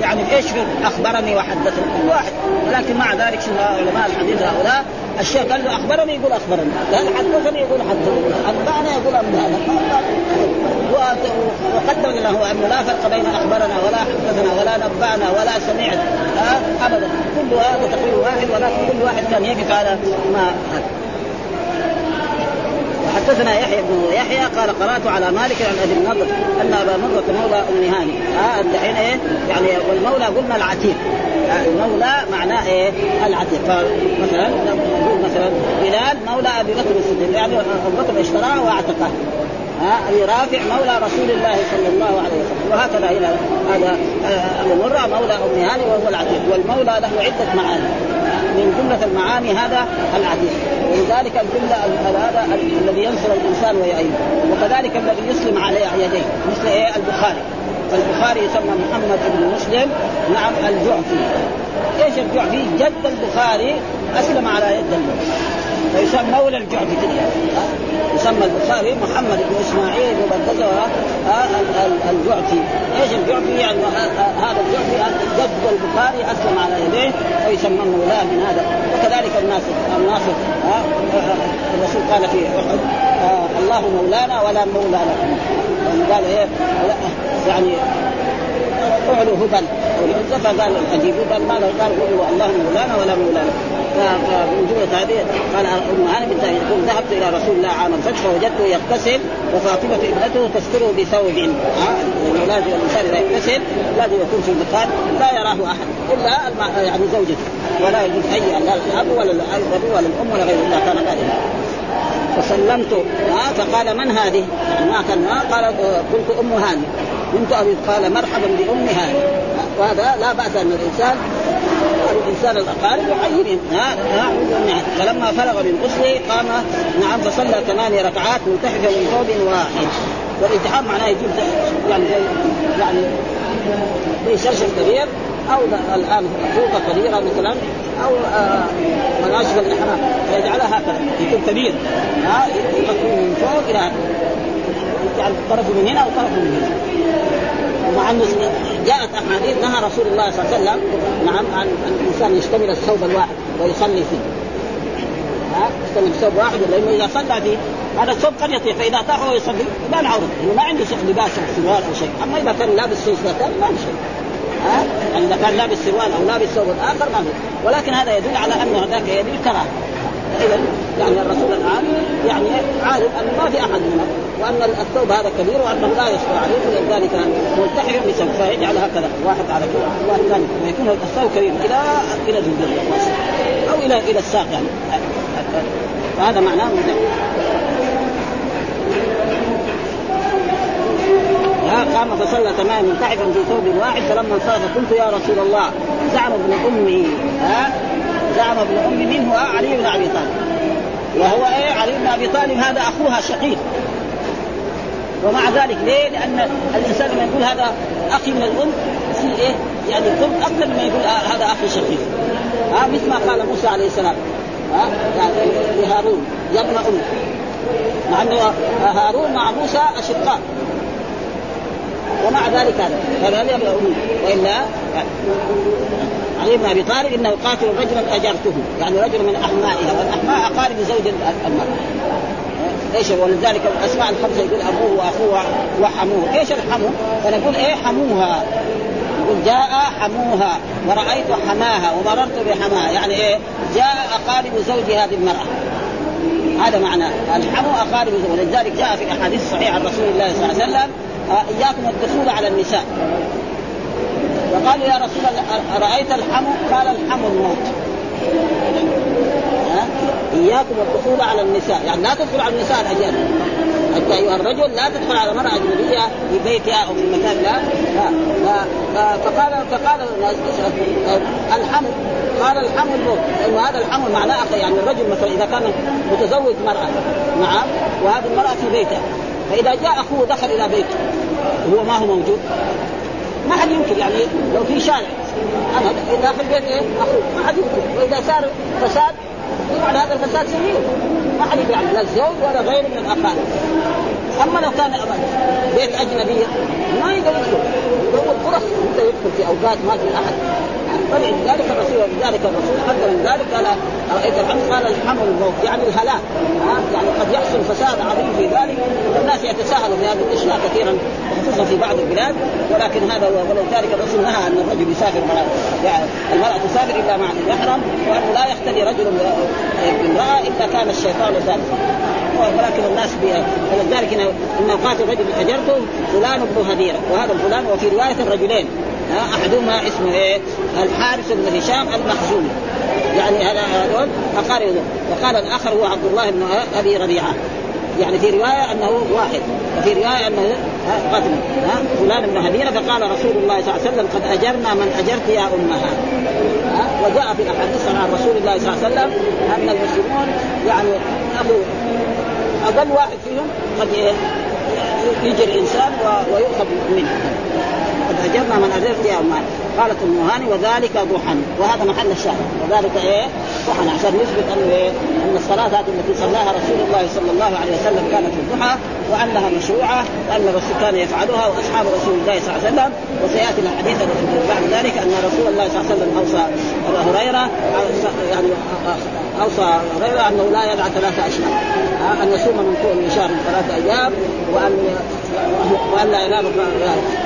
يعني إيش أخبرني وحدثني كل واحد. ولكن مع ذلك علماء الحديث هؤلاء؟ الشيخ قال له أخبرني يقول أخبرني. قال حدثني يقول حدثني. انبانا يقول انبانا وقدم له انه لا فرق بين أخبرنا ولا حدثنا ولا نبأنا ولا سمعت ابدا. كل هذا تقرير واحد ولكن كل واحد كان يقف على ما حدثنا يحيى بن يحيى قال قرأت على مالك عن أبي النضر أن أبا نضرة مولى أم هاني ها الحين إيه؟ يعني والمولى قلنا العتيق. المولى معناه إيه؟ العتيق. فمثلا نقول مثلا بلال مولى أبي بكر الصديق. يعني أبو بكر اشتراه واعتقه. ابي رافع مولى رسول الله صلى الله عليه وسلم. وهكذا إلى هذا أبو مرة مولى أم هاني وهو العتيق. والمولى له عدة معاني. من جملة المعاني هذا العتيق ولذلك الجملة هذا الذي ينصر الإنسان ويعينه وكذلك الذي يسلم على يديه مثل إيه؟ البخاري. فالبخاري يسمى محمد بن مسلم. نعم الجعفي. إيش الجعفي؟ جد البخاري أسلم على يد النبي. فيسمى مولى الجعفي كده. يسمى البخاري محمد بن إسماعيل بن بردزه الجعفي إيش الجعفي؟ يعني هذا الجعفي جد البخاري أسلم على يديه ويسمى مولاه من هذا. وكذلك الناصر الناصر الرسول قال في أحد الله مولانا ولا مولى لكم. يعني قال إيه؟ يعني اعلوا هبل فقال أجيب هبل ماذا قال قولوا الله مولانا ولا مولانا فمن جملة هذه قال أم بنت يقول ذهبت إلى رسول الله عام الفتح فوجدته يغتسل وفاطمة ابنته تستره بثوب لأنه لازم الإنسان إذا يغتسل لازم يكون في مكان لا يراه أحد إلا يعني زوجته ولا يجوز أي لا الأب ولا الأب ولا الأم ولا غيره الا كان ذلك فسلمت فقال من هذه؟ يعني ما كان قال قلت أم هاني بنت أبي قال مرحبا بأم هاني وهذا لا بأس أن الإنسان الإنسان الأقارب يعينهم نعم. فلما فرغ من غسله قام نعم فصلى ثماني ركعات ملتحفا من ثوب واحد. والالتحام معناه يجيب يعني زي يعني زي شرشف كبير أو الآن فوطه كبيرة مثلا أو آه مناشف الإحرام. فيجعلها هكذا. يكون كبير. ها يغطي من فوق إلى يعني طرف من هنا وطرف من هنا. ومع أنه جاءت أحاديث نهى رسول الله صلى الله عليه وسلم نعم عن أن الإنسان يشتمل الثوب الواحد ويصلي فيه. ها؟ يشتمل ثوب واحد لأنه إذا صلى فيه هذا الثوب قد يطيح فإذا طاح وهو يصلي ما نعرض انه ما عنده لباس سروال أو شيء. أما إذا كان لابس سوسته ما في شيء. ها؟ يعني إذا كان لابس سروال أو لابس ثوب آخر ما في ولكن هذا يدل على أنه هذاك يدل كراهة. اذا يعني الرسول الآن يعني عارف أن ما في أحد منهم وأن الثوب هذا كبير وانه لا يستر عليه ولذلك ملتحم بسبب فيجعل هكذا. واحد على كذا ثاني. ويكون الثوب كبير إلى إلى جلد أو إلى إلى الساق يعني. فهذا معناه قام فصلى تماما منتعبا في ثوب واحد فلما انصرف قلت يا رسول الله زعم ابن أمي ها؟ زعم ابن امي منه علي بن أبي طالب. وهو إيه؟ علي بن أبي طالب هذا أخوها شقيق. ومع ذلك ليه؟ لأن الإنسان لما يقول هذا أخي من الأم في إيه؟ يعني قرب أكثر مما يقول هذا أخي شقيق. ها مثل ما قال موسى عليه السلام ها يعني لهارون يا ابن أم. مع إنه هارون مع موسى أشقاء. ومع ذلك هذا ابن ام وإلا علي بن أبي طالب إنه قاتل رجلا أجرته. يعني رجل من أحمائها. والأحماء أقارب زوج المرأة. إيش ولذلك الأسماء الخمسة يقول أبوه وأخوه وحموه. إيش الحمو؟ فنقول إيه حموها؟ يقول جاء حموها. ورأيت حماها ومررت بحماها. يعني إيه؟ جاء أقارب زوج هذه المرأة. هذا معنى. الحمو أقارب ولذلك جاء في الأحاديث الصحيحة عن رسول الله صلى الله عليه وسلم إياكم الدخول على النساء. فقالوا يا رسول الله أرأيت الحمو؟ قال الحمو الموت. إياكم الدخول على النساء. يعني لا تدخل على النساء الأجانب. انت أيها الرجل لا تدخل على امراه اجنبيه في بيتها أو في مكان لا. فقال فقال الحمل قال الحمل الموت. لأنه هذا الحمل معناه يعني الرجل مثلا إذا كان متزوج مرأة نعم وهذه المرأة في بيتها فإذا جاء أخوه دخل إلى بيته. وهو ما هو موجود. ما حد يمكن يعني لو في شارع أنا داخل البيت إيه؟ أخوه. ما حد يمكن وإذا صار فساد يفعل هذا الفساد سنين. ما حد يفعل لا الزوج ولا غيره من الاقارب أما لو كان بيت أجنبية ما يقدر يدخل. يدور فرص يدخل في أوقات ما في أحد. فلذلك الرسول ولذلك الرسول. حذر من ذلك قال رايت الحمد قال الحمل الموت يعني الهلاك. يعني قد يحصل فساد عظيم في ذلك. والناس يتساهلوا في هذه الأشياء كثيرا خصوصا في بعض البلاد. ولكن هذا هو ولذلك الرسول نهى ان الرجل يسافر مع يعني المرأة تسافر إلا مع المحرم وأنه لا يختلي رجل بامراه إلا كان الشيطان ذلك ولكن الناس ولذلك انه قاتل رجل أجرته فلان بن هديرة. وهذا الفلان وفي رواية الرجلين. أحدهما اسمه إيه؟ الحارث بن هشام المخزومي. يعني هذول أقارب. وقال الآخر هو عبد الله بن أبي ربيعة. يعني في رواية أنه واحد وفي رواية أنه قتل فلان بن هديرة فقال رسول الله صلى الله عليه وسلم قد أجرنا من أجرت يا أمها. وجاء في الأحاديث عن رسول الله صلى الله عليه وسلم أن المسلمون يعني أبو أقل واحد فيهم قد يجي الإنسان ويؤخذ منه. قد اجرنا من اجرت يا امها قالت أم هاني وذلك ضحى. وهذا محل الشاهد. وذلك إيه؟ ضحى. عشان يثبت أنه إيه؟ أن الصلاة هذه التي صلاها رسول الله صلى الله عليه وسلم كانت في الضحى وأنها مشروعة وأن الرسول كان يفعلها وأصحاب رسول الله صلى الله عليه وسلم. وسياتي الحديث بعد ذلك أن رسول الله صلى الله عليه وسلم أوصى أبا هريرة يعني أوصى هريرة أنه لا يدع ثلاثة اشياء أن يصوم من كل شهر ثلاثة أيام وان وأن لا ينام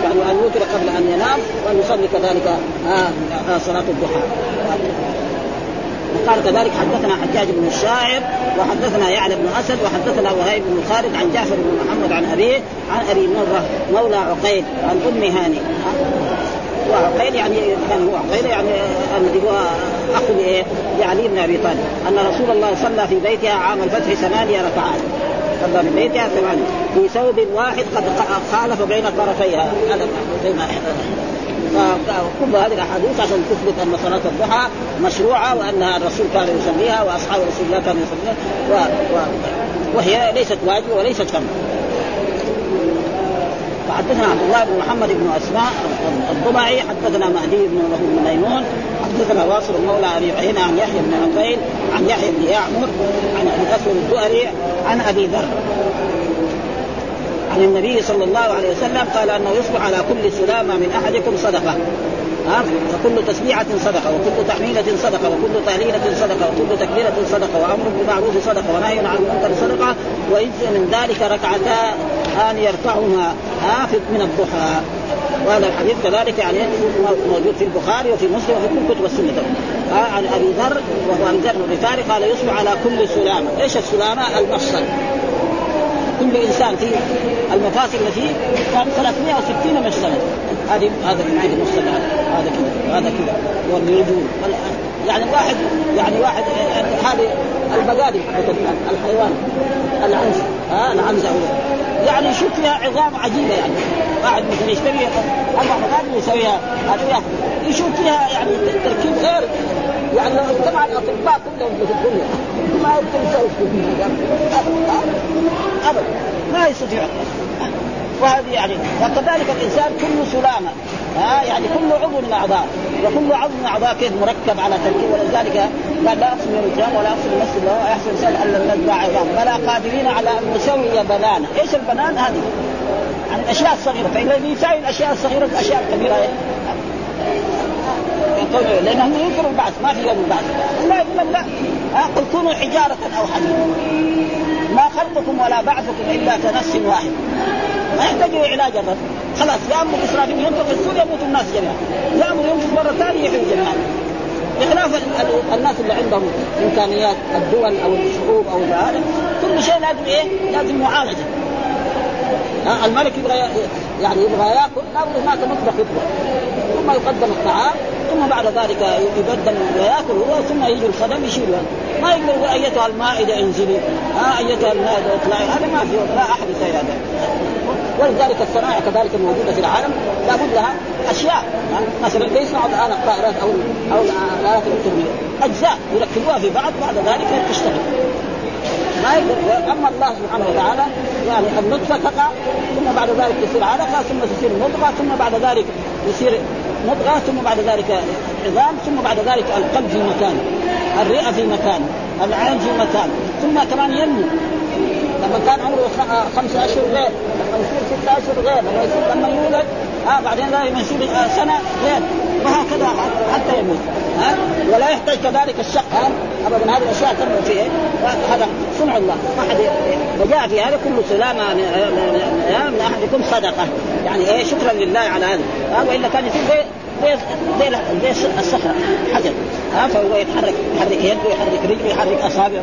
يعني أن يوتر قبل أن ينام وأن يصلي كذلك صلاة الضحى. وقال كذلك حدثنا حجاج بن الشاعر وحدثنا يعلى بن أسد وحدثنا وهيب بن خالد عن جعفر بن محمد عن أبيه عن أبي مرة مولى عقيل عن أم هاني. وعقيل يعني كان هو عقيل يعني الذي هو اخ لعلي بن أبي طالب. أن رسول الله صلى في بيتها عام الفتح ثمانية ركعات. صلى في بيتها ثمانية. في ثوب واحد قد خالف بين طرفيها. هذا فكل هذه الأحاديث عشان تثبت أن صلاة الضحى مشروعة وانها الرسول كان يصليها وأصحاب رسول الله كانوا يصليها. و... و... وهي ليست واجبة وليست فرض فحدثنا عبد الله بن محمد بن أسماء الضبعي حدثنا مهدي بن له بن ميمون حدثنا واصل مولى أبي عن يحيى بن عقيل عن يحيى بن يعمر عن أبي الاسود الدؤري عن أبي ذر. عن النبي صلى الله عليه وسلم قال أنه يصبح على كل سلامة من أحدكم صدقة. ها؟ فكل تسبيحة صدقة وكل تحميلة صدقة وكل تهليلة صدقة وكل تكبيرة صدقة وأمر بالمعروف صدقة ونهي عن المنكر صدقة ويجزي من ذلك ركعتا أن يرفعهما ها من الضحى. وهذا الحديث كذلك يعني موجود في البخاري وفي مسلم وفي كل كتب السنة. عن أبي ذر وهو ابي ذر الغفاري قال يصبح على كل سلامة، إيش السلامة؟ المفصل كل إنسان في المفاصل اللي فيه 360 مفصلا هذه هذا عند المفصل هذا كذا هذا كذا والرجول يعني واحد يعني واحد هذه البقادم الحيوان. العنز ها؟ العنز يعني يشوف فيها عظام عجيبة يعني. واحد مثلا يشتري أربع بقادم يسويها هذه يشوف فيها يعني تركيب غير يعني لو اجتمع الأطباء كلهم في الدنيا ما يمكن يسوي أبدا. ما يستطيع. وهذه يعني وكذلك الإنسان كل سلامة. ها يعني كل عضو من أعضاء. وكل عضو من أعضاء كيف مركب على تركيب. ولذلك قال لا أقسم بالرجال ولا أقسم بالنفس وهو أحسن انسان أن لم نتبع عظام. بلى قادرين على أن نسوي بنانا إيش البنان؟ هذه؟ عن الأشياء الصغيرة. فاذا يساوي الأشياء الصغيرة الأشياء الكبيرة؟ لانهم ينكروا البعث. ما في يوم البعث. لا لا. قل كونوا حجارة أو حديدا ما خلقكم ولا بعثكم إلا كنفس واحد ما يحتاجوا علاج الرب خلاص يامر اسرافيل ينفخ في السور يموت الناس جميعا. يامر ينفخ مرة ثانية يحيوا جميعا. بخلاف الناس اللي عندهم إمكانيات الدول أو الشعوب أو هذا كل شيء لازم إيه؟ لازم معالجة. الملك يبغى يعني يبغى ياكل لابد هناك مطبخ يطبخ. ثم يقدم الطعام ثم بعد ذلك يبدل وياكل هو ثم يجي الخدم يشيل ما يقول أيتها المائدة إنزلي؟ ها أيتها المائدة إطلعي. هذا ما في لا أحد يسوي هذا. ولذلك الصناعة كذلك الموجوده في العالم لابد لها أشياء. مثلا ليس الان الطائرات أو أو الالات الالكترونيه أجزاء يركبوها في بعض بعد ذلك تشتغل. أما الله سبحانه وتعالى يعني النطفه تقع ثم بعد ذلك تصير علقه ثم تصير مضغه ثم بعد ذلك يصير مضغه ثم بعد ذلك عظام ثم بعد ذلك القلب في مكان الرئة في مكان العين في مكان ثم كمان ينمو. لما كان عمره خمسة اشهر غير لما يصير ستة اشهر غير لما يصير لما يولد آه بعدين لما يصير آه سنة غير وهكذا حتى يموت. ها؟ ولا يحتاج كذلك الشق ها؟ ابدا هذه الأشياء تنمو فيه هذا صنع الله. ما حد وجاء في هذا كل سلامة من, أحدكم صدقة. يعني إيه؟ شكرا لله على هذا. وإلا كان يصير زي زي زي الصخرة. حجر. ها؟ فهو يتحرك يحرك يده يحرك رجله يحرك أصابعه.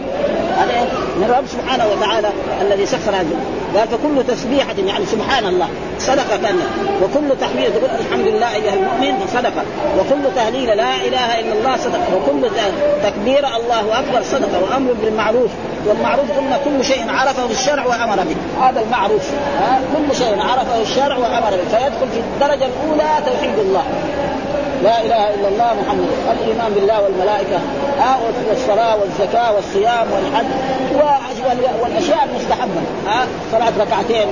هذا من الرب سبحانه وتعالى الذي سخر هذا قال فكل تسبيحة يعني سبحان الله صدقة كان وكل تحميد تقول الحمد لله أيها المؤمن صدقة. وكل تهليل لا إله إلا الله صدقة. وكل تكبير الله أكبر صدقة. وأمر بالمعروف. والمعروف قلنا كل شيء عرفه الشرع وأمر به. هذا المعروف. كل شيء عرفه الشرع وأمر به. فيدخل في الدرجة الأولى توحيد الله. لا إله إلا الله محمد. الإيمان بالله والملائكة. ها والصلاة والزكاة والصيام والحج والأشياء المستحبة. ها صلاة ركعتين.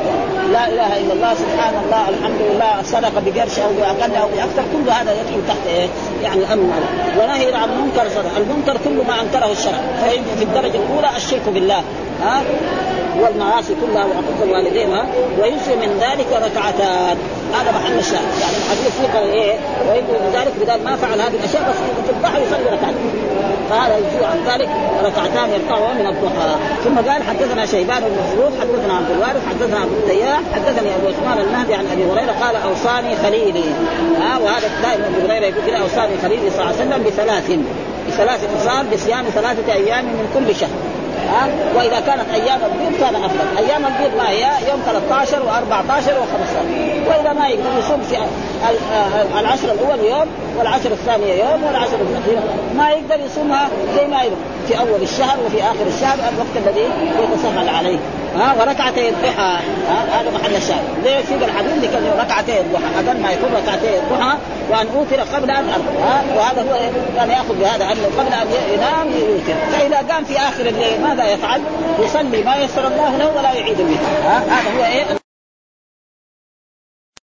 لا إله إلا الله سبحان الله الحمد لله الصدقه بقرش أو بأقل أو بأكثر. كل هذا يدخل تحت إيه؟ يعني امن ونهي عن المنكر صدقه المنكر كل ما أنكره الشرع. فيجي في الدرجة الأولى الشرك بالله. ها والمعاصي كلها وعقوق الوالدين. ها ويجزي من ذلك ركعتان. هذا محل الشاهد. يعني الحديث فيه إيه ويجزي من ذلك بدل ما فعل هذه الأشياء بس في الضحى يصلي ركعتين. فهذا يجزي عن ذلك ركعتان يرفعها من الضحى. ثم قال حدثنا شيبان بن مفروض حدثنا عبد الوارث حدثنا ابو التياح حدثني أبو عثمان المهدي عن أبي هريرة قال أوصاني خليلي. ها وهذا دائما أبو هريرة يقول كذا أوصاني خليلي صلى الله عليه وسلم بثلاث بثلاث خصال بصيام ثلاثة أيام من كل شهر. وإذا كانت أيام البيض كان أفضل، أيام البيض ما هي؟ يوم 13 و14 و15 وإذا ما يقدر يصوم في العشر الأول يوم والعشر الثانية يوم والعشر الاخيره ما يقدر يصومها زي ما يبغى. في أول الشهر وفي آخر الشهر الوقت الذي يتسهل عليه. ها وركعتي الضحى هذا محل الشاهد. ليه سيد الحديث لكن ركعتي الضحى أقل ما يكون ركعتي الضحى وأن أوتر قبل أن ارقد وهذا هو كان يأخذ بهذا انه قبل أن ينام يوتر. فإذا قام في آخر الليل ماذا يفعل؟ يصلي ما يسر الله له ولا يعيد ها هذا هو إيه؟